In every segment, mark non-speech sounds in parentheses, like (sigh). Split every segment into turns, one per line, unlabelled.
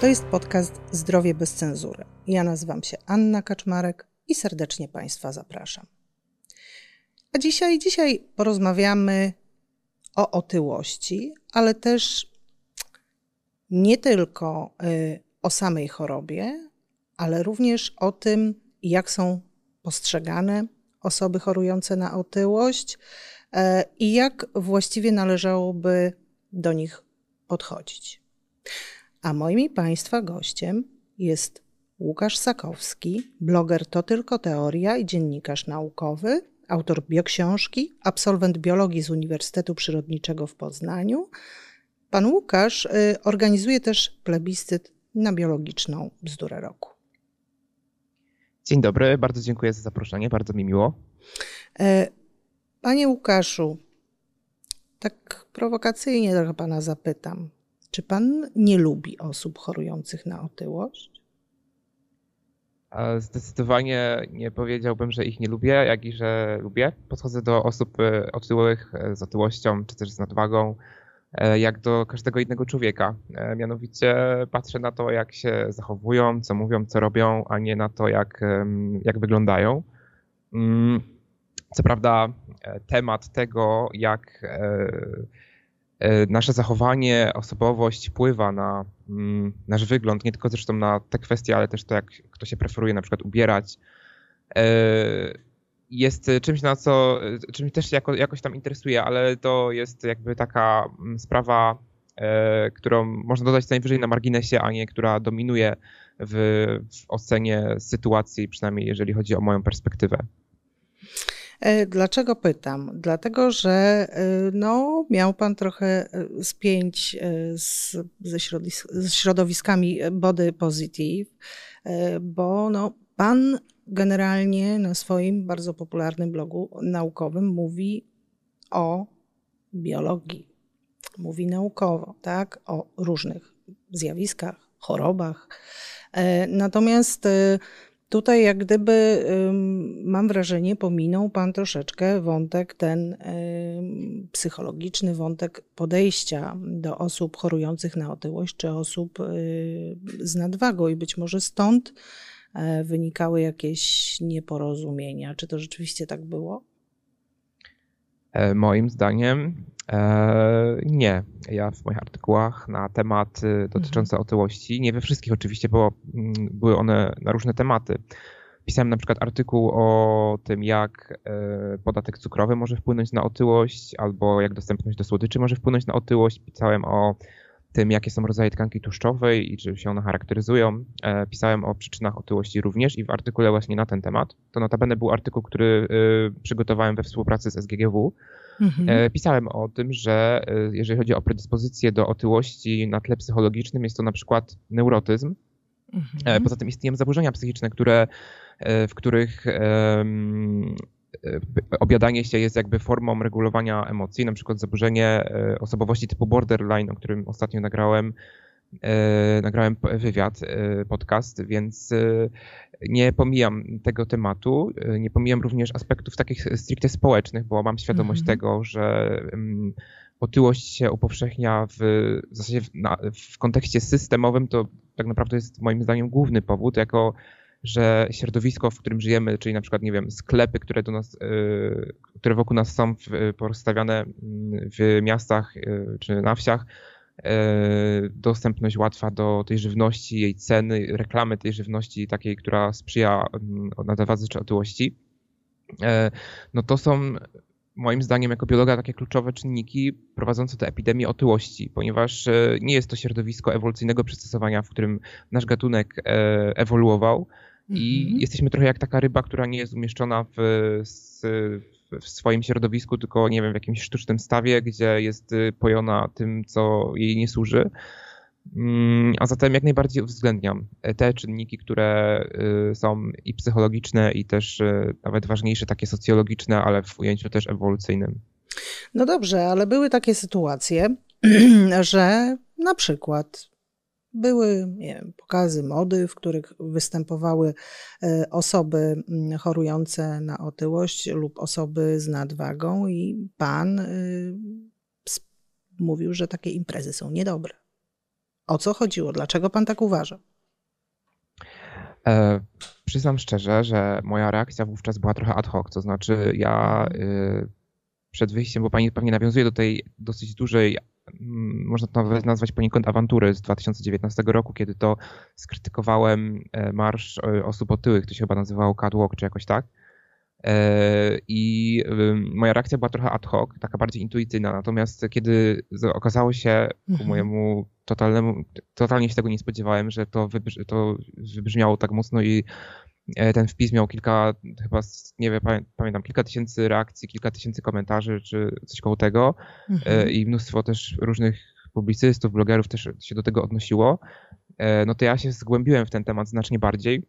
To jest podcast Zdrowie bez cenzury. Ja nazywam się Anna Kaczmarek i serdecznie Państwa zapraszam. A dzisiaj, dzisiaj porozmawiamy o otyłości, ale też nie tylko y, o samej chorobie, ale również o tym, jak są postrzegane osoby chorujące na otyłość e, i jak właściwie należałoby do nich podchodzić. A moim i Państwa gościem jest Łukasz Sakowski, bloger To Tylko Teoria i dziennikarz naukowy, autor bioksiążki, absolwent biologii z Uniwersytetu Przyrodniczego w Poznaniu. Pan Łukasz y, organizuje też plebiscyt na biologiczną bzdurę roku.
Dzień dobry, bardzo dziękuję za zaproszenie, bardzo mi miło.
E, panie Łukaszu, tak prowokacyjnie trochę pana zapytam. Czy pan nie lubi osób chorujących na otyłość?
Zdecydowanie nie powiedziałbym, że ich nie lubię, jak i że lubię. Podchodzę do osób e, otyłych e, z otyłością czy też z nadwagą E, jak do każdego innego człowieka. Mianowicie patrzę na to, jak się zachowują, co mówią, co robią, a nie na to, jak, jak wyglądają. Mm, co prawda, temat tego, jak nasze zachowanie, osobowość wpływa na mm, nasz wygląd, nie tylko zresztą na te kwestie, ale też to, jak kto się preferuje na przykład ubierać, jest y, czymś, na co, y, czymś też jako, jakoś tam interesuje, ale to jest jakby taka mm, sprawa, e, którą można dodać co najwyżej na marginesie, a nie która dominuje w, w ocenie sytuacji, przynajmniej jeżeli chodzi o moją perspektywę.
E, dlaczego pytam? Dlatego, że e, no, miał pan trochę spięć z, ze, ze środowiskami body positive, bo no, pan generalnie na swoim bardzo popularnym blogu naukowym mówi o biologii. Mówi naukowo, tak, o różnych zjawiskach, chorobach. E, natomiast e, tutaj, jak gdyby, mam wrażenie, pominął Pan troszeczkę wątek ten psychologiczny, wątek podejścia do osób chorujących na otyłość czy osób y, z nadwagą, i być może stąd E, wynikały jakieś nieporozumienia. Czy to rzeczywiście tak było?
E, moim zdaniem nie. Ja w moich artykułach na temat dotyczące mhm. otyłości, nie we wszystkich oczywiście, bo mm, były one na różne tematy. Pisałem na przykład artykuł o tym, jak podatek cukrowy może wpłynąć na otyłość, albo jak dostępność do słodyczy może wpłynąć na otyłość. Pisałem o tym, jakie są rodzaje tkanki tłuszczowej i czy się one charakteryzują. E, pisałem o przyczynach otyłości również i w artykule właśnie na ten temat. To notabene był artykuł, który e, przygotowałem we współpracy z SGGW. Mhm. E, pisałem o tym, że jeżeli chodzi o predyspozycję do otyłości na tle psychologicznym, jest to na przykład neurotyzm. Mhm. Poza tym istnieją zaburzenia psychiczne, które, w których objadanie się jest jakby formą regulowania emocji, na przykład zaburzenie e, osobowości typu borderline, o którym ostatnio nagrałem, e, nagrałem wywiad, e, podcast, więc nie pomijam tego tematu, nie pomijam również aspektów takich stricte społecznych, bo mam świadomość mhm. tego, że mm, otyłość się upowszechnia w, w zasadzie w, na, w kontekście systemowym, to tak naprawdę jest moim zdaniem główny powód, jako że środowisko, w którym żyjemy, czyli na przykład, nie wiem, sklepy, które do nas, y, które wokół nas są porozstawiane mm, w miastach y, czy na wsiach, y, dostępność łatwa do tej żywności, jej ceny, reklamy tej żywności takiej, która sprzyja mm, nadwadze czy otyłości, no to są moim zdaniem jako biologa takie kluczowe czynniki prowadzące do epidemii otyłości, ponieważ nie jest to środowisko ewolucyjnego przystosowania, w którym nasz gatunek ewoluował, i mhm. jesteśmy trochę jak taka ryba, która nie jest umieszczona w, w swoim środowisku, tylko nie wiem, w jakimś sztucznym stawie, gdzie jest y, pojona tym, co jej nie służy. Mm, a zatem jak najbardziej uwzględniam te czynniki, które y, są i psychologiczne, i też y, nawet ważniejsze, takie socjologiczne, ale w ujęciu też ewolucyjnym.
No dobrze, ale były takie sytuacje, (clears throat) że na przykład były wiem, pokazy mody, w których występowały e, osoby mm, chorujące na otyłość lub osoby z nadwagą, i pan y, mówił, że takie imprezy są niedobre. O co chodziło? Dlaczego pan tak uważa?
E, przyznam szczerze, że moja reakcja wówczas była trochę ad hoc. To znaczy, ja y, przed wyjściem, bo pani pewnie nawiązuje do tej dosyć dużej, można to nawet nazwać poniekąd awantury z 2019 roku, kiedy to skrytykowałem e, marsz e, osób otyłych, to się chyba nazywało Catwalk czy jakoś tak. E, I moja reakcja była trochę ad hoc, taka bardziej intuicyjna. Natomiast kiedy okazało się ku mhm. mojemu totalnemu, totalnie się tego nie spodziewałem, że to, wybrzmi, to wybrzmiało tak mocno i ten wpis miał kilka, chyba, nie wiem, pamiętam, kilka tysięcy reakcji, kilka tysięcy komentarzy, czy coś koło tego. E, mhm. I mnóstwo też różnych publicystów, blogerów też się do tego odnosiło. No to ja się zgłębiłem w ten temat znacznie bardziej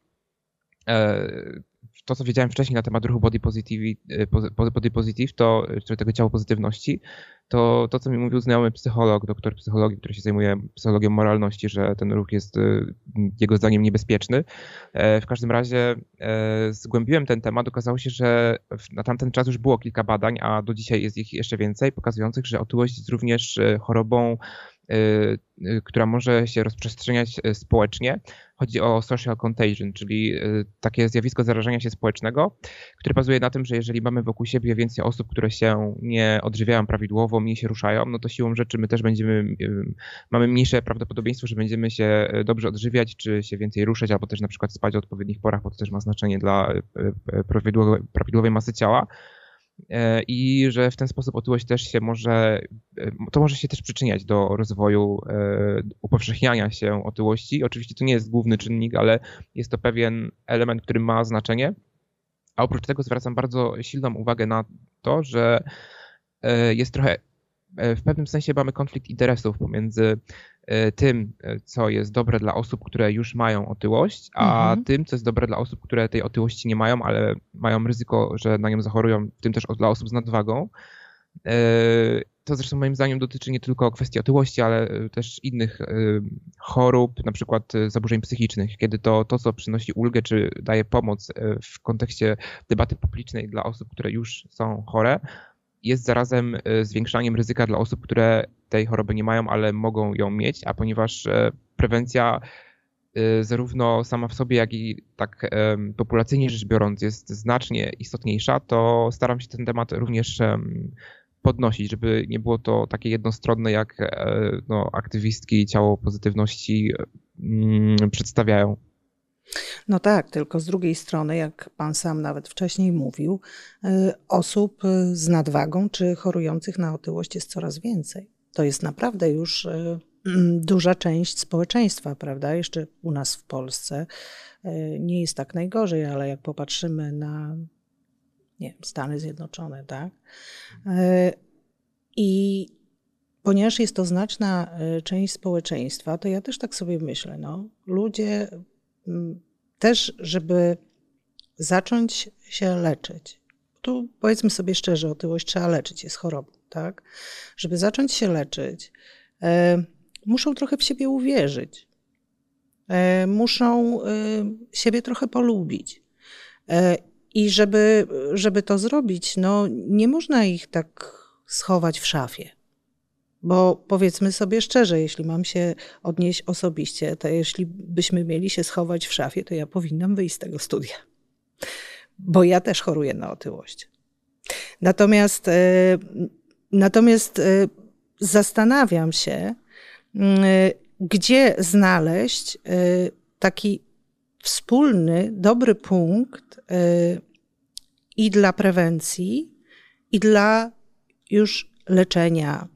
to, co wiedziałem wcześniej na temat ruchu body positive, y, body positive to, czy tego ciała pozytywności, to to, co mi mówił znajomy psycholog, doktor psychologii, który się zajmuje psychologią moralności, że ten ruch jest y, jego zdaniem niebezpieczny. E, w każdym razie e, zgłębiłem ten temat. Okazało się, że na tamten czas już było kilka badań, a do dzisiaj jest ich jeszcze więcej, pokazujących, że otyłość jest również e, chorobą która może się rozprzestrzeniać y, społecznie. Chodzi o social contagion, czyli takie zjawisko zarażenia się społecznego, które bazuje na tym, że jeżeli mamy wokół siebie więcej osób, które się nie odżywiają prawidłowo, mniej się ruszają, no to siłą rzeczy my też będziemy, mamy mniejsze prawdopodobieństwo, że będziemy się dobrze odżywiać, czy się więcej ruszać, albo też na przykład spać o odpowiednich porach, bo to też ma znaczenie dla prawidłowej masy ciała. E, i że w ten sposób otyłość też się może, e, to może się też przyczyniać do rozwoju, e, upowszechniania się otyłości. Oczywiście to nie jest główny czynnik, ale jest to pewien element, który ma znaczenie. A oprócz tego zwracam bardzo silną uwagę na to, że jest trochę, w pewnym sensie mamy konflikt interesów pomiędzy tym, e, co jest dobre dla osób, które już mają otyłość, a mhm. tym, co jest dobre dla osób, które tej otyłości nie mają, ale mają ryzyko, że na nią zachorują, w tym też dla osób z nadwagą. E, to zresztą moim zdaniem dotyczy nie tylko kwestii otyłości, ale też innych chorób, na przykład zaburzeń psychicznych, kiedy to, to co przynosi ulgę, czy daje pomoc w kontekście debaty publicznej dla osób, które już są chore, jest zarazem e, zwiększaniem ryzyka dla osób, które tej choroby nie mają, ale mogą ją mieć, a ponieważ e, prewencja e, zarówno sama w sobie, jak i tak populacyjnie rzecz biorąc jest znacznie istotniejsza, to staram się ten temat również podnosić, żeby nie było to takie jednostronne, jak no, aktywistki ciało pozytywności mm, przedstawiają.
No tak, tylko z drugiej strony, jak pan sam nawet wcześniej mówił, osób z nadwagą czy chorujących na otyłość jest coraz więcej. To jest naprawdę już y, mm, duża część społeczeństwa, prawda? Jeszcze u nas w Polsce nie jest tak najgorzej, ale jak popatrzymy na nie wiem, Stany Zjednoczone, tak? I ponieważ jest to znaczna część społeczeństwa, to ja też tak sobie myślę, no, ludzie też, żeby zacząć się leczyć. Tu powiedzmy sobie szczerze, otyłość trzeba leczyć, jest chorobą, tak? Żeby zacząć się leczyć, e, muszą trochę w siebie uwierzyć. E, muszą e, siebie trochę polubić. E, I żeby, żeby to zrobić, no nie można ich tak schować w szafie. Bo powiedzmy sobie szczerze, jeśli mam się odnieść osobiście, to jeśli byśmy mieli się schować w szafie, to ja powinnam wyjść z tego studia. Bo ja też choruję na otyłość. Natomiast, e, natomiast e, zastanawiam się, gdzie znaleźć e, taki wspólny, dobry punkt i dla prewencji, i dla już leczenia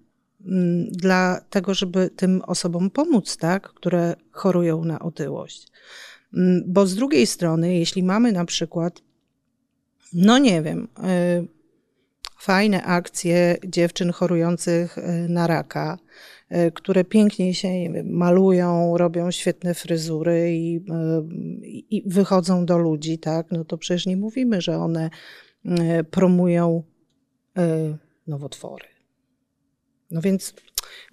Mm, dla tego, żeby tym osobom pomóc, tak, które chorują na otyłość. Mm, bo z drugiej strony, jeśli mamy na przykład, no nie wiem, y, fajne akcje dziewczyn chorujących y, na raka, y, które pięknie się malują, robią świetne fryzury i, i, wychodzą do ludzi, tak, no to przecież nie mówimy, że one promują nowotwory. No więc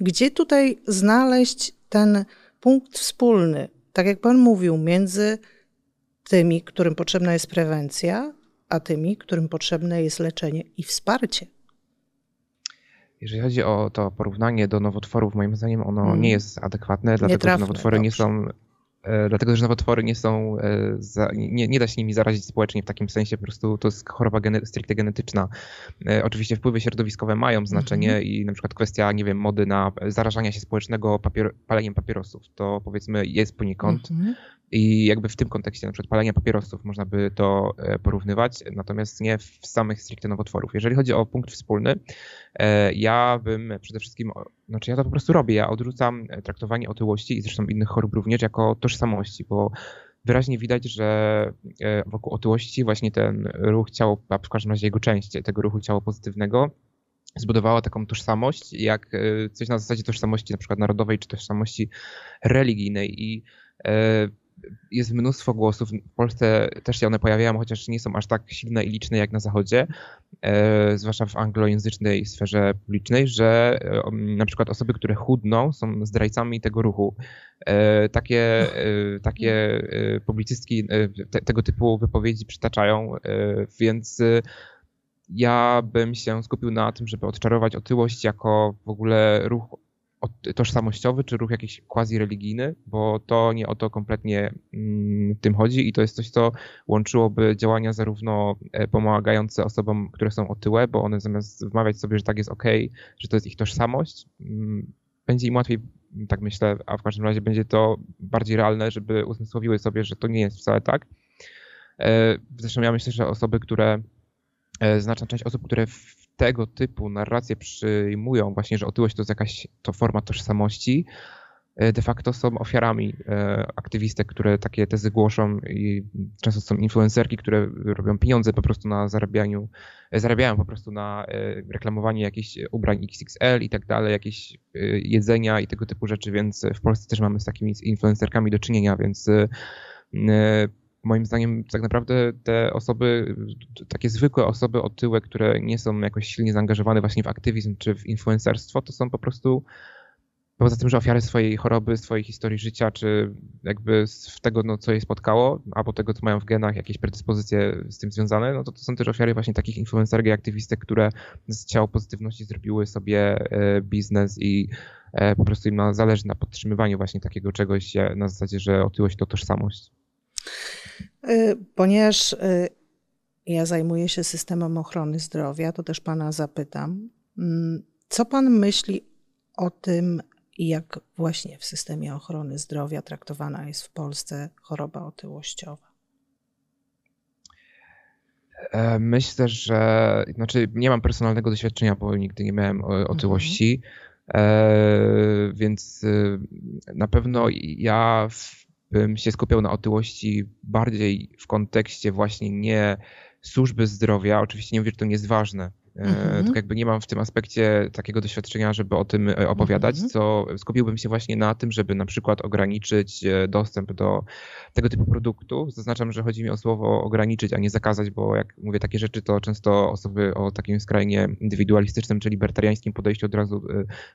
gdzie tutaj znaleźć ten punkt wspólny, tak jak Pan mówił, między tymi, którym potrzebna jest prewencja, a tymi, którym potrzebne jest leczenie i wsparcie?
Jeżeli chodzi o to porównanie do nowotworów, moim zdaniem ono hmm. nie jest adekwatne, dlatego trafne, że nowotwory dobrze. nie są E, dlatego że nowotwory nie są, e, nie, nie da się nimi zarazić społecznie w takim sensie, po prostu to jest choroba gene, stricte genetyczna. E, oczywiście wpływy środowiskowe mają znaczenie mm -hmm. i na przykład kwestia, nie wiem, mody na zarażania się społecznego papier, paleniem papierosów, to powiedzmy jest poniekąd mm -hmm. I jakby w tym kontekście na przykład palenia papierosów można by to porównywać, natomiast nie w samych stricte nowotworów. Jeżeli chodzi o punkt wspólny, ja bym przede wszystkim znaczy ja to po prostu robię, ja odrzucam e, traktowanie otyłości i zresztą innych chorób również jako tożsamości, bo wyraźnie widać, że e, wokół otyłości właśnie ten ruch ciało, a w każdym razie jego część tego ruchu ciało pozytywnego zbudowała taką tożsamość, jak e, coś na zasadzie tożsamości na przykład narodowej czy tożsamości religijnej i jest mnóstwo głosów. W Polsce też się one pojawiają, chociaż nie są aż tak silne i liczne jak na Zachodzie, e, zwłaszcza w anglojęzycznej sferze publicznej, że e, na przykład osoby, które chudną, są zdrajcami tego ruchu. E, takie, takie publicystki te, tego typu wypowiedzi przytaczają, więc ja bym się skupił na tym, żeby odczarować otyłość jako w ogóle ruch tożsamościowy, czy ruch jakiś quasi-religijny, bo to nie o to kompletnie mm, tym chodzi i to jest coś, co łączyłoby działania zarówno e, pomagające osobom, które są otyłe, bo one zamiast wmawiać sobie, że tak jest ok, że to jest ich tożsamość, mm, będzie im łatwiej, tak myślę, a w każdym razie będzie to bardziej realne, żeby uzmysłowiły sobie, że to nie jest wcale tak. E, zresztą ja myślę, że osoby, które, znaczna część osób, które w tego typu narracje przyjmują właśnie, że otyłość to jest jakaś to forma tożsamości, e, de facto są ofiarami e, aktywistek, które takie tezy głoszą i często są influencerki, które robią pieniądze po prostu na zarabianiu, e, zarabiają po prostu na reklamowaniu jakichś ubrań XXL i tak dalej, jakieś jedzenia i tego typu rzeczy, więc w Polsce też mamy z takimi influencerkami do czynienia, więc moim zdaniem tak naprawdę te osoby, takie zwykłe osoby otyłe, które nie są jakoś silnie zaangażowane właśnie w aktywizm czy w influencerstwo, to są po prostu poza tym, że ofiary swojej choroby, swojej historii życia, czy jakby z tego, no, co je spotkało, albo tego, co mają w genach, jakieś predyspozycje z tym związane, no to, to są też ofiary właśnie takich influencerek i aktywistek, które z ciało pozytywności zrobiły sobie e, biznes i e, po prostu im zależy na podtrzymywaniu właśnie takiego czegoś na zasadzie, że otyłość to tożsamość.
Y, ponieważ y, ja zajmuję się systemem ochrony zdrowia, to też pana zapytam, mm, co pan myśli o tym, jak właśnie w systemie ochrony zdrowia traktowana jest w Polsce choroba otyłościowa?
E, myślę, że znaczy nie mam personalnego doświadczenia, bo nigdy nie miałem otyłości, mhm. więc y, na pewno ja w bym się skupiał na otyłości bardziej w kontekście właśnie nie służby zdrowia. Oczywiście nie mówię, że to nie jest ważne, Mhm. Tak jakby nie mam w tym aspekcie takiego doświadczenia, żeby o tym e, opowiadać, mhm. co skupiłbym się właśnie na tym, żeby na przykład ograniczyć e, dostęp do tego typu produktów. Zaznaczam, że chodzi mi o słowo ograniczyć, a nie zakazać, bo jak mówię takie rzeczy, to często osoby o takim skrajnie indywidualistycznym, czy libertariańskim podejściu od razu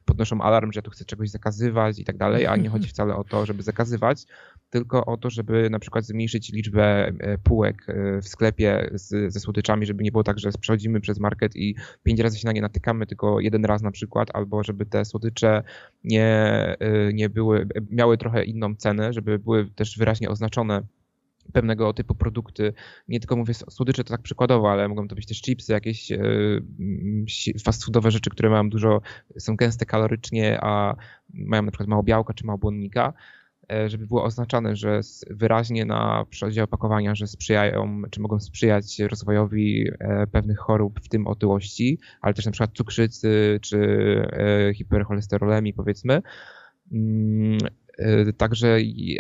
podnoszą alarm, że tu chcę czegoś zakazywać i tak dalej, a nie chodzi wcale o to, żeby zakazywać, tylko o to, żeby na przykład zmniejszyć liczbę półek w sklepie z, ze słodyczami, żeby nie było tak, że przechodzimy przez market i pięć razy się na nie natykamy, tylko jeden raz na przykład, albo żeby te słodycze nie, y, nie były, miały trochę inną cenę, żeby były też wyraźnie oznaczone pewnego typu produkty. Nie tylko mówię słodycze, to tak przykładowo, ale mogą to być też chipsy, jakieś y, fast foodowe rzeczy, które mają dużo, są gęste kalorycznie, a mają na przykład mało białka czy mało błonnika. E, żeby było oznaczane, że wyraźnie na przodzie opakowania, że sprzyjają, czy mogą sprzyjać rozwojowi e, pewnych chorób, w tym otyłości, ale też na przykład cukrzycy, czy e, hipercholesterolemii powiedzmy. Mm, także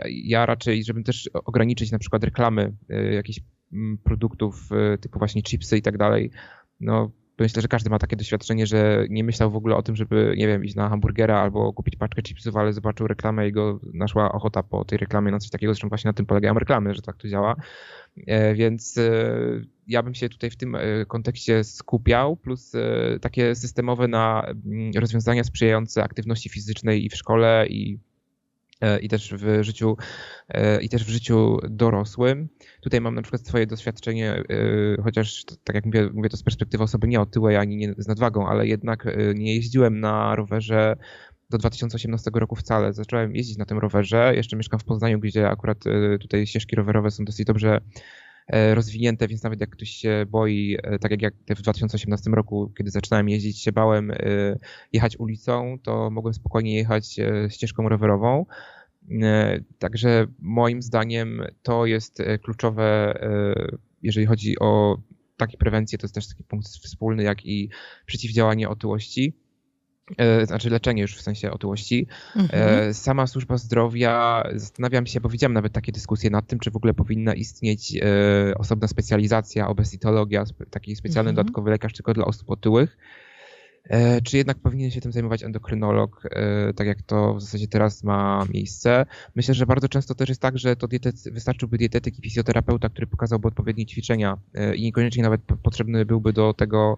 ja raczej, żebym też ograniczyć na przykład reklamy jakichś mm, produktów typu właśnie chipsy i tak dalej, no myślę, że każdy ma takie doświadczenie, że nie myślał w ogóle o tym, żeby, nie wiem, iść na hamburgera albo kupić paczkę chipsów, ale zobaczył reklamę i go naszła ochota po tej reklamie na coś takiego. Zresztą właśnie na tym polegają reklamy, że tak to działa. E, więc e, ja bym się tutaj w tym e, kontekście skupiał, plus takie systemowe na mm, rozwiązania sprzyjające aktywności fizycznej i w szkole, i i też w życiu i też w życiu dorosłym. Tutaj mam na przykład swoje doświadczenie, chociaż tak jak mówię, mówię to z perspektywy osoby nie otyłej ani nie z nadwagą, ale jednak nie jeździłem na rowerze do 2018 roku wcale. Zacząłem jeździć na tym rowerze. Jeszcze mieszkam w Poznaniu, gdzie akurat tutaj ścieżki rowerowe są dosyć dobrze E, rozwinięte, więc nawet jak ktoś się boi, e, tak jak w 2018 roku, kiedy zaczynałem jeździć, się bałem e, jechać ulicą, to mogłem spokojnie jechać ścieżką rowerową. Także moim zdaniem to jest kluczowe, jeżeli chodzi o takie prewencje, to jest też taki punkt wspólny, jak i przeciwdziałanie otyłości. E, znaczy leczenie już w sensie otyłości. Mhm. E, sama służba zdrowia, zastanawiam się, bo widziałem nawet takie dyskusje nad tym, czy w ogóle powinna istnieć e, osobna specjalizacja, obesitologia, taki specjalny mhm. dodatkowy lekarz tylko dla osób otyłych. E, czy jednak powinien się tym zajmować endokrynolog, e, tak jak to w zasadzie teraz ma miejsce? Myślę, że bardzo często też jest tak, że to dietety, wystarczyłby dietetyk i fizjoterapeuta, który pokazałby odpowiednie ćwiczenia e, i niekoniecznie nawet potrzebny byłby do tego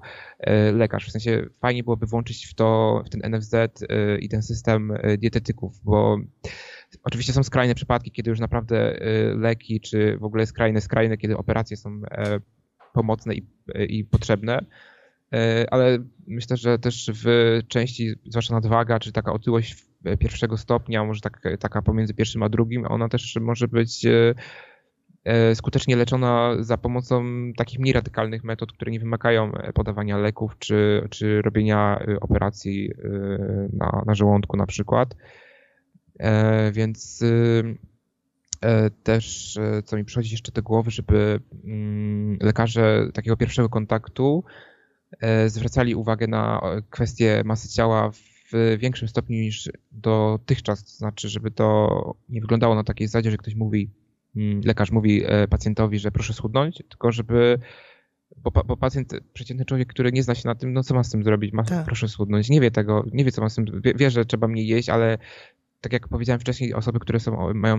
lekarz. W sensie fajnie byłoby włączyć w to, w ten NFZ i ten system dietetyków, bo Oczywiście są skrajne przypadki, kiedy już naprawdę leki, czy w ogóle skrajne, skrajne, kiedy operacje są pomocne i, i potrzebne, ale myślę, że też w części, zwłaszcza nadwaga, czy taka otyłość pierwszego stopnia, może tak, taka pomiędzy pierwszym a drugim, ona też może być e, e, skutecznie leczona za pomocą takich mniej radykalnych metod, które nie wymagają podawania leków czy, czy robienia operacji na, na żołądku na przykład. Więc też, co mi przychodzi jeszcze do głowy, żeby mm, lekarze takiego pierwszego kontaktu E, zwracali uwagę na kwestię masy ciała w większym stopniu niż dotychczas. To znaczy, żeby to nie wyglądało na takiej zasadzie, że ktoś mówi, mm, lekarz mówi e, pacjentowi, że proszę schudnąć, tylko żeby bo, bo, pacjent, przeciętny człowiek, który nie zna się na tym, no co ma z tym zrobić? Ma, tak. Proszę schudnąć. Nie wie tego, nie wie co ma z tym, wie, wie, że trzeba mniej jeść, ale tak jak powiedziałem wcześniej, osoby, które są, mają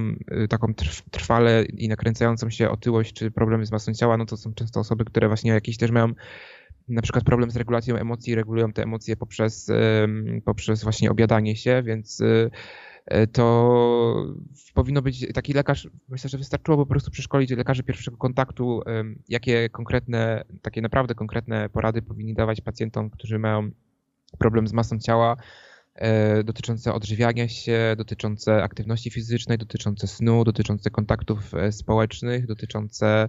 taką trwale i nakręcającą się otyłość czy problemy z masą ciała, no to są często osoby, które właśnie jakieś też mają na przykład problem z regulacją emocji, regulują te emocje poprzez, poprzez właśnie obiadanie się, więc y, y, to powinno być taki lekarz, myślę, że wystarczyłoby po prostu przeszkolić lekarzy pierwszego kontaktu, jakie konkretne, takie naprawdę konkretne porady powinni dawać pacjentom, którzy mają problem z masą ciała, e, dotyczące odżywiania się, dotyczące aktywności fizycznej, dotyczące snu, dotyczące kontaktów e, społecznych, dotyczące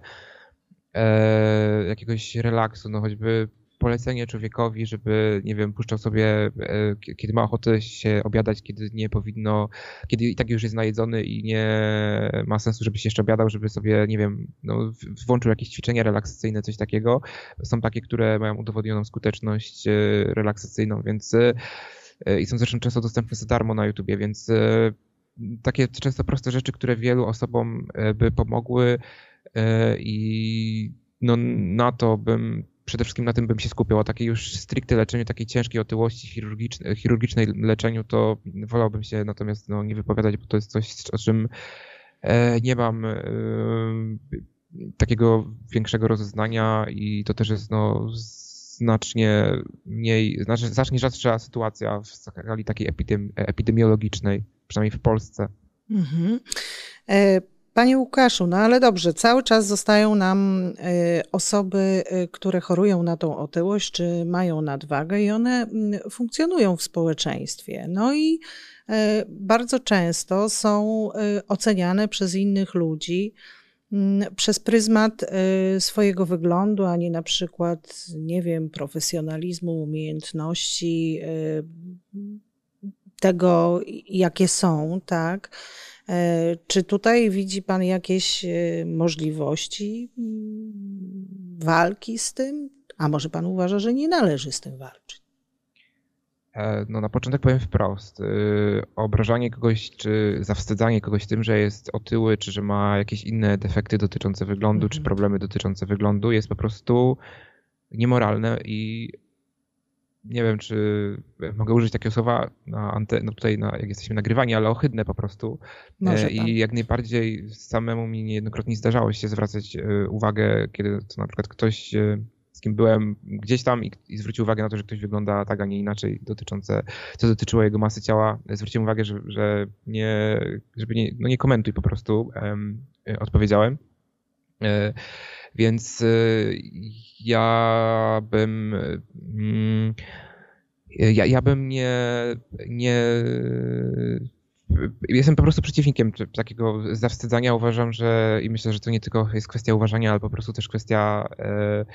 e, jakiegoś relaksu, no choćby polecenie człowiekowi, żeby, nie wiem, puszczał sobie, e, kiedy ma ochotę się obiadać, kiedy nie powinno, kiedy i tak już jest najedzony i nie ma sensu, żeby się jeszcze obiadał, żeby sobie, nie wiem, no, włączył jakieś ćwiczenia relaksacyjne, coś takiego. Są takie, które mają udowodnioną skuteczność e, relaksacyjną, więc e, i są zresztą często dostępne za darmo na YouTubie, więc takie często proste rzeczy, które wielu osobom by pomogły i no, na to bym przede wszystkim na tym bym się skupiał, a takie już stricte leczeniu takiej ciężkiej otyłości chirurgicznej, chirurgicznej leczeniu, to wolałbym się natomiast no, nie wypowiadać, bo to jest coś, o czym e, nie mam e, takiego większego rozeznania i to też jest no, znacznie mniej, znacznie, znacznie rzadsza sytuacja w skali takiej epidemiologicznej, przynajmniej w Polsce. Mhm.
Panie Łukaszu, no ale dobrze, cały czas zostają nam y, osoby, y, które chorują na tą otyłość, czy mają nadwagę i one mm, funkcjonują w społeczeństwie. No i y, bardzo często są oceniane przez innych ludzi mm, przez pryzmat swojego wyglądu, a nie na przykład, nie wiem, profesjonalizmu, umiejętności, tego, jakie są, tak. E, czy tutaj widzi Pan jakieś e, możliwości mm, walki z tym? A może Pan uważa, że nie należy z tym walczyć?
E, no na początek powiem wprost. Obrażanie kogoś, czy zawstydzanie kogoś tym, że jest otyły, czy że ma jakieś inne defekty dotyczące wyglądu, mhm. czy problemy dotyczące wyglądu jest po prostu niemoralne i nie wiem, czy mogę użyć takiego słowa na ante, no tutaj na, jak jesteśmy nagrywani, ale ohydne po prostu. Może I tak. jak najbardziej samemu mi niejednokrotnie zdarzało się zwracać e, uwagę, kiedy to na przykład ktoś e, kim byłem gdzieś tam i, i zwrócił uwagę na to, że ktoś wygląda tak, a nie inaczej dotyczące, co dotyczyło jego masy ciała. Zwróciłem uwagę, że, że nie, żeby nie, no nie komentuj po prostu, um, odpowiedziałem. E, więc ja bym mm, ja, ja bym nie, nie jestem po prostu przeciwnikiem takiego zawstydzania. Uważam, że i myślę, że to nie tylko jest kwestia uważania, ale po prostu też kwestia e,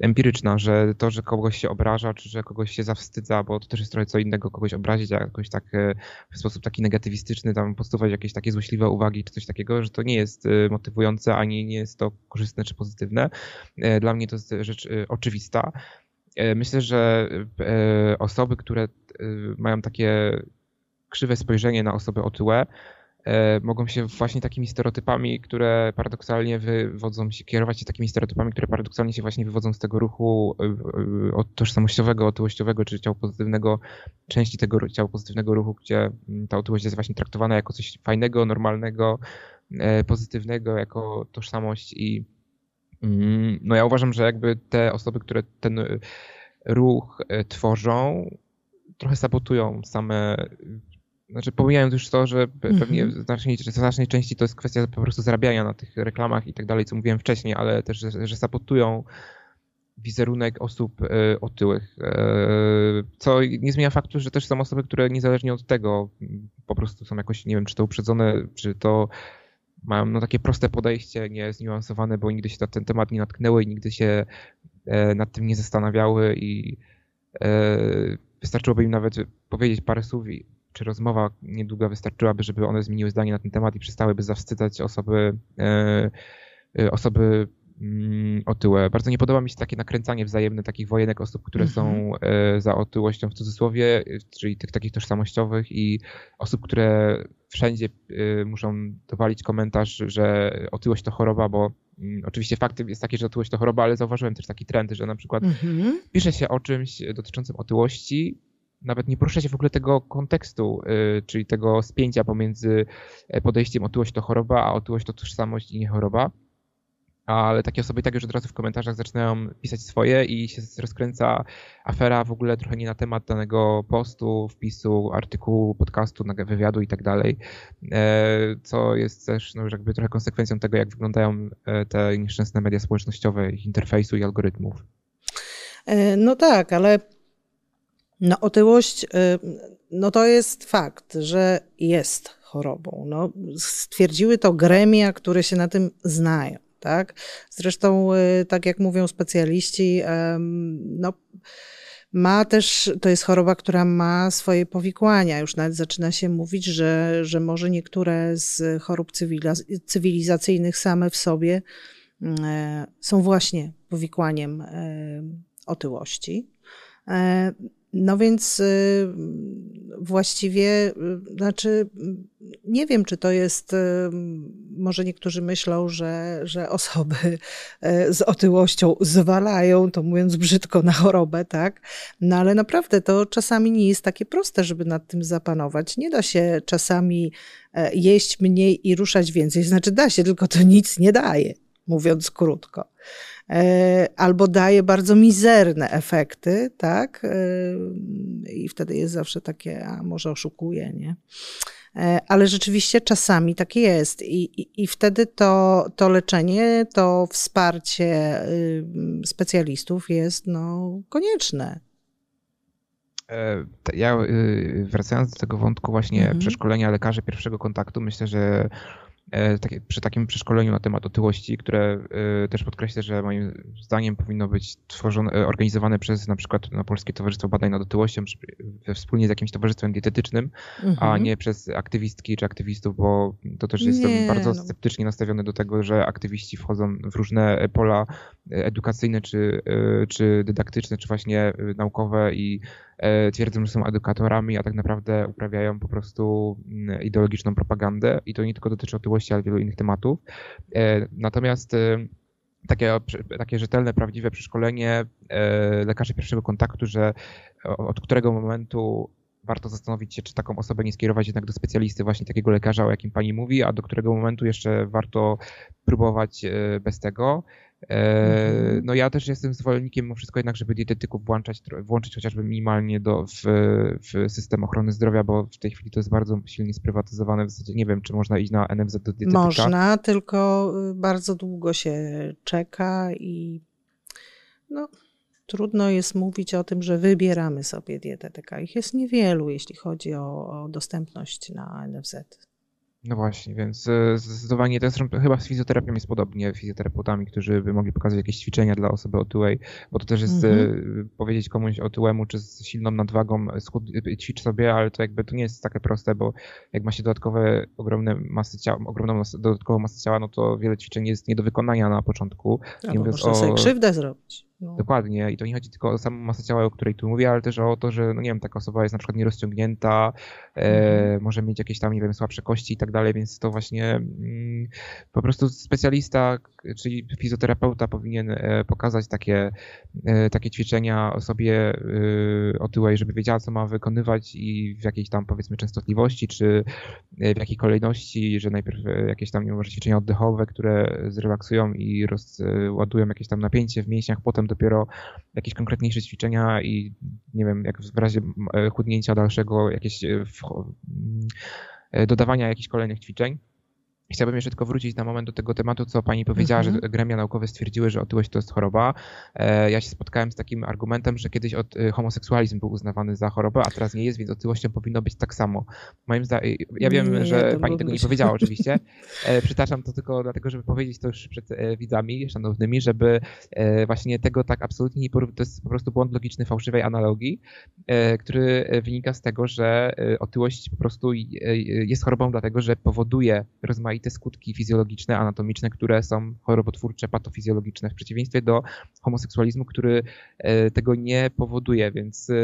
empiryczna, że to, że kogoś się obraża, czy że kogoś się zawstydza, bo to też jest trochę co innego, kogoś obrazić, a jakoś tak e, w sposób taki negatywistyczny, tam postosować jakieś takie złośliwe uwagi, czy coś takiego, że to nie jest e, motywujące, ani nie jest to korzystne czy pozytywne. E, dla mnie to jest rzecz oczywista. Myślę, że osoby, które mają takie krzywe spojrzenie na osobę otyłe, mogą się właśnie takimi stereotypami, które paradoksalnie wywodzą się, kierować się takimi stereotypami, które paradoksalnie się właśnie wywodzą z tego ruchu e, e, tożsamościowego, otyłościowego, czy ciało pozytywnego, części tego ciała pozytywnego ruchu, gdzie mm, ta otyłość jest właśnie traktowana jako coś fajnego, normalnego, pozytywnego, jako tożsamość i mm, no ja uważam, że jakby te osoby, które ten ruch tworzą, trochę sabotują same znaczy pomijając już to, że pewnie mm -hmm. w znacznej, znacznej części to jest kwestia po prostu zarabiania na tych reklamach i tak dalej, co mówiłem wcześniej, ale też, że, że sabotują wizerunek osób y, otyłych, y, co nie zmienia faktu, że też są osoby, które niezależnie od tego po prostu są jakoś, nie wiem, czy to uprzedzone, czy to mają no, takie proste podejście, nie zniuansowane, bo nigdy się na ten temat nie natknęły i nigdy się y, nad tym nie zastanawiały i wystarczyłoby im nawet powiedzieć parę słów i czy rozmowa niedługa wystarczyłaby, żeby one zmieniły zdanie na ten temat i przestałyby zawstydzać osoby, e, e, osoby mm, otyłe. Bardzo nie podoba mi się takie nakręcanie wzajemne takich wojenek osób, które są e, za otyłością w cudzysłowie, czyli tych takich tożsamościowych i osób, które wszędzie muszą dowalić komentarz, że otyłość to choroba, bo mm, oczywiście faktem jest taki, że otyłość to choroba, ale zauważyłem też taki trend, że na przykład mm -hmm. pisze się o czymś dotyczącym otyłości nawet nie porusza się w ogóle tego kontekstu, y, czyli tego spięcia pomiędzy e, podejściem otyłość to choroba, a otyłość to tożsamość i nie choroba. Ale takie osoby tak już od razu w komentarzach zaczynają pisać swoje i się rozkręca afera w ogóle trochę nie na temat danego postu, wpisu, artykułu, podcastu, wywiadu i tak dalej. E, co jest też no, jakby trochę konsekwencją tego, jak wyglądają e, te nieszczęsne media społecznościowe, ich interfejsu i algorytmów.
No tak, ale no otyłość, y, no to jest fakt, że jest chorobą. No, stwierdziły to gremia, które się na tym znają. Tak? Zresztą, y, tak jak mówią specjaliści, no, ma też, to jest choroba, która ma swoje powikłania. Już nawet zaczyna się mówić, że, że może niektóre z chorób cywilizacyjnych same w sobie e, są właśnie powikłaniem e, otyłości. No więc y, właściwie, y, znaczy, nie wiem, czy to jest, y, może niektórzy myślą, że, że osoby z otyłością zwalają, to mówiąc brzydko, na chorobę, tak? No ale naprawdę to czasami nie jest takie proste, żeby nad tym zapanować. Nie da się czasami e, jeść mniej i ruszać więcej. Znaczy da się, tylko to nic nie daje, mówiąc krótko. E, albo daje bardzo mizerne efekty, tak? E, I wtedy jest zawsze takie, a może oszukuje, nie? E, ale rzeczywiście czasami tak jest. I, i, i wtedy to, to leczenie, to wsparcie specjalistów jest no, konieczne.
Ja y, wracając do tego wątku właśnie mhm. przeszkolenia lekarzy pierwszego kontaktu, myślę, że E, przy takim przeszkoleniu na temat otyłości, które e, też podkreślę, że moim zdaniem powinno być tworzone, e, organizowane przez na przykład na Polskie Towarzystwo Badań nad Otyłością, wspólnie z jakimś towarzystwem dietetycznym, mhm. a nie przez aktywistki czy aktywistów, bo to też jestem nie, bardzo no. sceptycznie nastawiony do tego, że aktywiści wchodzą w różne pola edukacyjne, czy, czy dydaktyczne, czy właśnie naukowe i twierdzą, że są edukatorami, a tak naprawdę uprawiają po prostu mm, ideologiczną propagandę i to nie tylko dotyczy otyłości, ale wielu innych tematów. E, natomiast e, takie, takie rzetelne, prawdziwe przeszkolenie lekarzy pierwszego kontaktu, że od którego momentu warto zastanowić się, czy taką osobę nie skierować jednak do specjalisty, właśnie takiego lekarza, o jakim pani mówi, a do którego momentu jeszcze warto próbować bez tego. Mhm. No ja też jestem zwolennikiem mimo wszystko jednak, żeby dietetyków włączać, włączyć chociażby minimalnie do, w, w system ochrony zdrowia, bo w tej chwili to jest bardzo silnie sprywatyzowane. W zasadzie nie wiem, czy można iść na NFZ do dietetyka.
Można, tylko y, bardzo długo się czeka i no, trudno jest mówić o tym, że wybieramy sobie dietetyka. Ich jest niewielu, jeśli chodzi o, o dostępność na NFZ.
No właśnie, więc e, zdecydowanie to chyba z fizjoterapią jest podobnie, fizjoterapeutami, którzy by mogli pokazać jakieś ćwiczenia dla osoby otyłej, bo to też jest mm-hmm. powiedzieć komuś otyłemu czy z silną nadwagą schud, ćwicz sobie, ale to jakby to nie jest takie proste, bo jak ma się dodatkowe ogromne masy ciała, ogromną masę, dodatkową masę ciała, no to wiele ćwiczeń jest nie do wykonania na początku.
Albo można o... sobie krzywdę zrobić.
No. Dokładnie. I to nie chodzi tylko o samą masę ciała, o której tu mówię, ale też o to, że, no nie wiem, taka osoba jest na przykład nierozciągnięta, e, mhm. może mieć jakieś tam, nie wiem, słabsze kości i tak dalej, więc to właśnie mm, po prostu specjalista, czyli fizjoterapeuta powinien e, pokazać takie, e, takie ćwiczenia osobie e, otyłej, żeby wiedziała, co ma wykonywać i w jakiejś tam, powiedzmy, częstotliwości, czy w jakiej kolejności, że najpierw jakieś tam, nie wiem, może ćwiczenia oddechowe, które zrelaksują i rozładują jakieś tam napięcie w mięśniach, potem dopiero jakieś konkretniejsze ćwiczenia i nie wiem, jak w razie chudnięcia dalszego jakieś dodawania jakichś kolejnych ćwiczeń. Chciałbym jeszcze tylko wrócić na moment do tego tematu, co pani powiedziała, mm -hmm. że gremia naukowe stwierdziły, że otyłość to jest choroba. E, ja się spotkałem z takim argumentem, że kiedyś od, e, homoseksualizm był uznawany za chorobę, a teraz nie jest, więc otyłością powinno być tak samo. Moim zdaniem, ja wiem, nie, że pani tego nie powiedziała (laughs) oczywiście. E, przytaczam to tylko dlatego, żeby powiedzieć to już przed widzami szanownymi, żeby właśnie tego tak absolutnie nie porównywać. To jest po prostu błąd logiczny fałszywej analogii, który wynika z tego, że otyłość po prostu jest chorobą dlatego, że powoduje rozmaite te skutki fizjologiczne, anatomiczne, które są chorobotwórcze, patofizjologiczne, w przeciwieństwie do homoseksualizmu, który e, tego nie powoduje, więc e,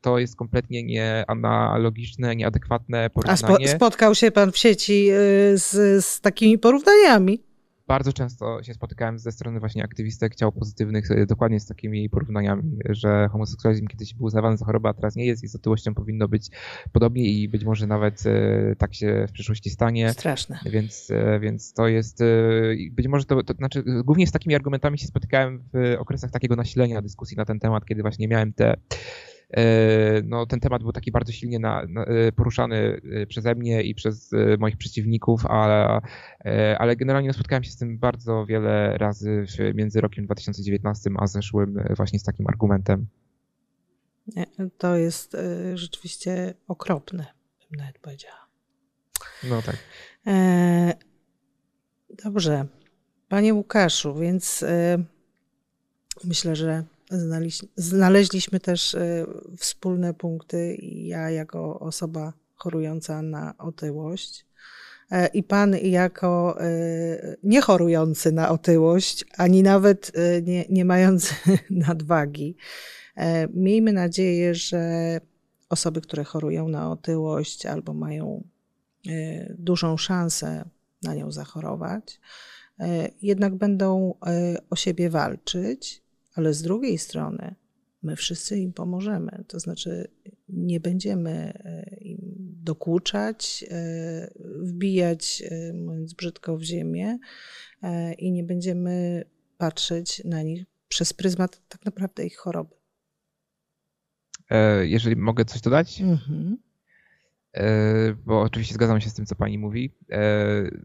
to jest kompletnie nieanalogiczne, nieadekwatne porównanie.
A spo, spotkał się pan w sieci e, z, z takimi porównaniami?
Bardzo często się spotykałem ze strony właśnie aktywistek ciał pozytywnych e, dokładnie z takimi porównaniami, że homoseksualizm kiedyś był uznawany za chorobę, a teraz nie jest i z otyłością powinno być podobnie i być może nawet e, tak się w przyszłości stanie.
Straszne.
Więc, e, więc to jest, być może to, to znaczy głównie z takimi argumentami się spotykałem w okresach takiego nasilenia dyskusji na ten temat, kiedy właśnie miałem te no, ten temat był taki bardzo silnie na, na, e, poruszany e, przeze mnie i przez moich przeciwników, ale, ale generalnie spotkałem się z tym bardzo wiele razy między rokiem 2019 a zeszłym właśnie z takim argumentem.
To jest rzeczywiście okropne, bym nawet powiedziała.
No tak.
Dobrze. Panie Łukaszu, więc myślę, że Znaleźliśmy też e, wspólne punkty. Ja, jako osoba chorująca na otyłość, e, i pan, jako e, nie chorujący na otyłość, ani nawet nie, nie mający (laughs) nadwagi. Miejmy nadzieję, że osoby, które chorują na otyłość albo mają dużą szansę na nią zachorować, jednak będą o siebie walczyć ale z drugiej strony my wszyscy im pomożemy. To znaczy, nie będziemy e, im dokuczać, e, wbijać, e, mówiąc brzydko, w ziemię i nie będziemy patrzeć na nich przez pryzmat tak naprawdę ich choroby.
Jeżeli mogę coś dodać? Mhm. Bo oczywiście zgadzam się z tym, co pani mówi,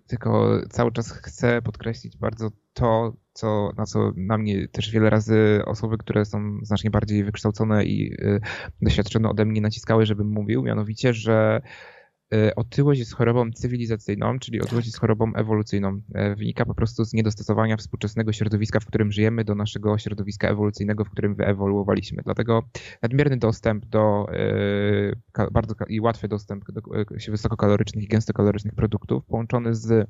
tylko cały czas chcę podkreślić bardzo to, co, na co na mnie też wiele razy osoby, które są znacznie bardziej wykształcone i y, doświadczone ode mnie naciskały, żebym mówił, mianowicie, że otyłość jest chorobą cywilizacyjną, czyli otyłość jest chorobą ewolucyjną. E, wynika po prostu z niedostosowania współczesnego środowiska, w którym żyjemy, do naszego środowiska ewolucyjnego, w którym wyewoluowaliśmy. Dlatego nadmierny dostęp do y, bardzo i łatwy dostęp do wysokokalorycznych i gęstokalorycznych produktów połączony z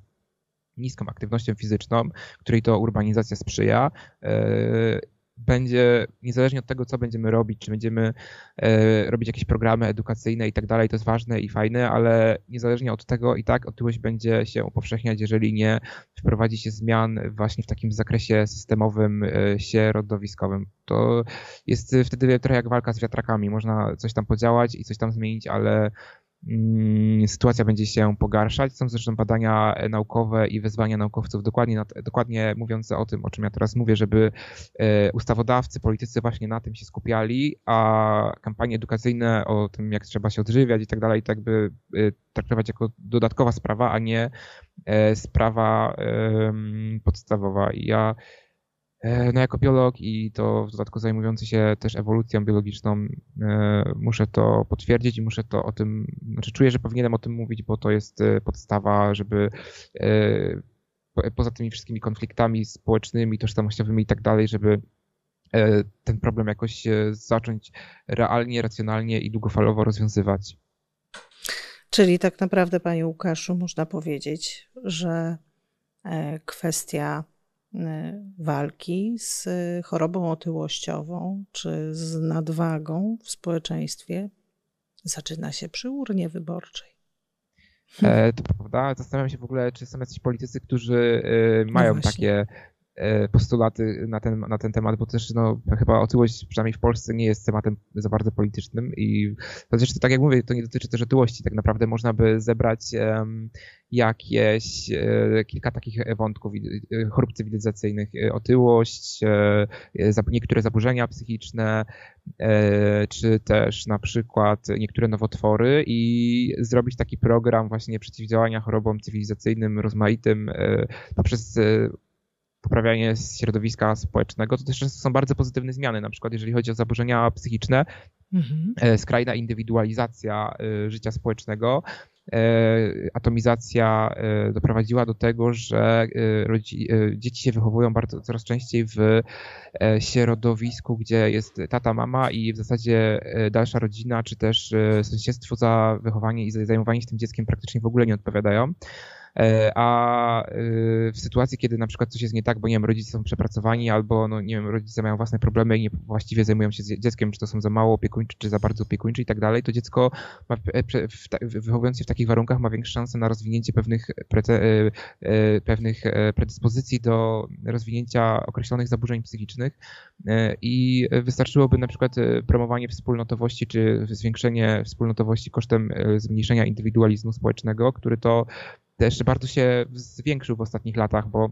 niską aktywnością fizyczną, której to urbanizacja sprzyja, e, będzie, niezależnie od tego, co będziemy robić, czy będziemy e, robić jakieś programy edukacyjne i tak dalej, to jest ważne i fajne, ale niezależnie od tego i tak otyłość będzie się upowszechniać, jeżeli nie wprowadzi się zmian właśnie w takim zakresie systemowym, e, środowiskowym. To jest wtedy trochę jak walka z wiatrakami. Można coś tam podziałać i coś tam zmienić, ale sytuacja będzie się pogarszać. Są zresztą badania naukowe i wezwania naukowców dokładnie, dokładnie mówiące o tym, o czym ja teraz mówię, żeby e, ustawodawcy, politycy właśnie na tym się skupiali, a kampanie edukacyjne o tym, jak trzeba się odżywiać i tak dalej, tak by e, traktować jako dodatkowa sprawa, a nie e, sprawa podstawowa. I ja no jako biolog i to w dodatku zajmujący się też ewolucją biologiczną, e, muszę to potwierdzić i muszę to o tym, znaczy czuję, że powinienem o tym mówić, bo to jest e, podstawa, żeby poza tymi wszystkimi konfliktami społecznymi, tożsamościowymi i tak dalej, żeby ten problem jakoś zacząć realnie, racjonalnie i długofalowo rozwiązywać.
Czyli tak naprawdę, panie Łukaszu, można powiedzieć, że kwestia walki z chorobą otyłościową czy z nadwagą w społeczeństwie zaczyna się przy urnie wyborczej.
E, to prawda. Zastanawiam się w ogóle, czy są jacyś politycy, którzy no mają no takie postulaty na ten, na ten temat, bo też no, chyba otyłość, przynajmniej w Polsce, nie jest tematem za bardzo politycznym i zresztą tak jak mówię, to nie dotyczy też otyłości. Tak naprawdę można by zebrać um, jakieś e, kilka takich wątków e, chorób cywilizacyjnych. Otyłość, e, niektóre zaburzenia psychiczne, e, czy też na przykład niektóre nowotwory i zrobić taki program właśnie przeciwdziałania chorobom cywilizacyjnym, rozmaitym e, poprzez poprawianie środowiska społecznego, to też często są bardzo pozytywne zmiany, na przykład jeżeli chodzi o zaburzenia psychiczne, mhm. E, skrajna indywidualizacja e, życia społecznego, e, atomizacja doprowadziła do tego, że dzieci się wychowują bardzo coraz częściej w środowisku, gdzie jest tata, mama i w zasadzie dalsza rodzina, czy też sąsiedztwo za wychowanie i za zajmowanie się tym dzieckiem praktycznie w ogóle nie odpowiadają. E, a e, w sytuacji, kiedy na przykład coś jest nie tak, bo nie wiem, rodzice są przepracowani albo no nie wiem, rodzice mają własne problemy i nie właściwie zajmują się dzieckiem, czy to są za mało opiekuńczy, czy za bardzo opiekuńczy i tak dalej, to dziecko ma, wychowując się w takich warunkach ma większe szanse na rozwinięcie pewnych, e, pewnych predyspozycji do rozwinięcia określonych zaburzeń psychicznych. I wystarczyłoby na przykład promowanie wspólnotowości, czy zwiększenie wspólnotowości kosztem zmniejszenia indywidualizmu społecznego, który to też bardzo się zwiększył w ostatnich latach, bo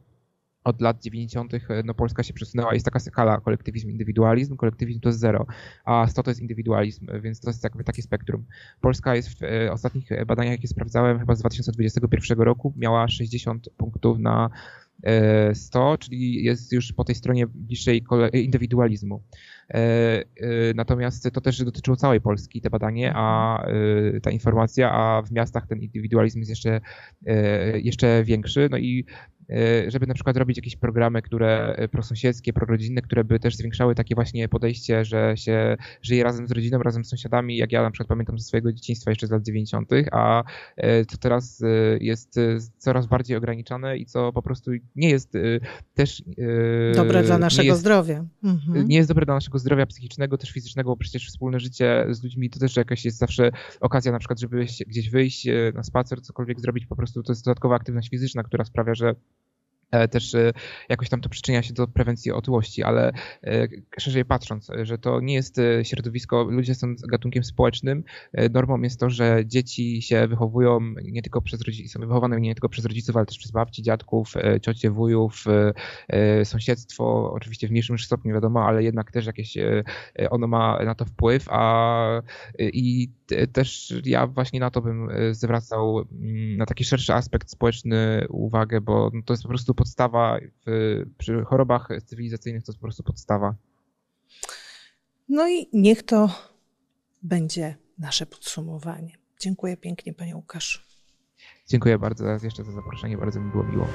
od lat 90. no Polska się przesunęła, jest taka skala kolektywizm, indywidualizm, kolektywizm to jest zero, a 100 to jest indywidualizm, więc to jest jakby takie spektrum. Polska jest w e, ostatnich badaniach, jakie sprawdzałem, chyba z 2021 roku, miała 60 punktów na 100, e, czyli jest już po tej stronie bliższej indywidualizmu. E, e, natomiast to też dotyczyło całej Polski, te badanie, a ta informacja, a w miastach ten indywidualizm jest jeszcze, jeszcze większy. No i E, żeby na przykład robić jakieś programy, które e, prosąsiedzkie, prorodzinne, które by też zwiększały takie właśnie podejście, że się żyje razem z rodziną, razem z sąsiadami, jak ja na przykład pamiętam ze swojego dzieciństwa jeszcze z lat 90., a e, to teraz jest coraz bardziej ograniczane i co po prostu nie jest też...
Dobre dla naszego
jest,
zdrowia.
Mhm. Nie jest dobre dla naszego zdrowia psychicznego, też fizycznego, bo przecież wspólne życie z ludźmi to też jakaś jest zawsze okazja na przykład, żeby gdzieś wyjść na spacer, cokolwiek zrobić, po prostu to jest dodatkowa aktywność fizyczna, która sprawia, że E, też e, jakoś tam to przyczynia się do prewencji otyłości, ale e, szerzej patrząc, że to nie jest środowisko, ludzie są gatunkiem społecznym. Normą jest to, że dzieci się wychowują nie tylko przez rodziców, są wychowane nie tylko przez rodziców, ale też przez babci, dziadków, ciocie, wujów, sąsiedztwo, oczywiście w mniejszym stopniu wiadomo, ale jednak też jakieś ono ma na to wpływ, a i też ja właśnie na to bym zwracał mm, na taki szerszy aspekt społeczny uwagę, bo to jest po prostu podstawa w, przy chorobach cywilizacyjnych to jest po prostu podstawa.
No i niech to będzie nasze podsumowanie. Dziękuję pięknie, panie Łukasz.
Dziękuję bardzo raz jeszcze za zaproszenie, bardzo mi było miło.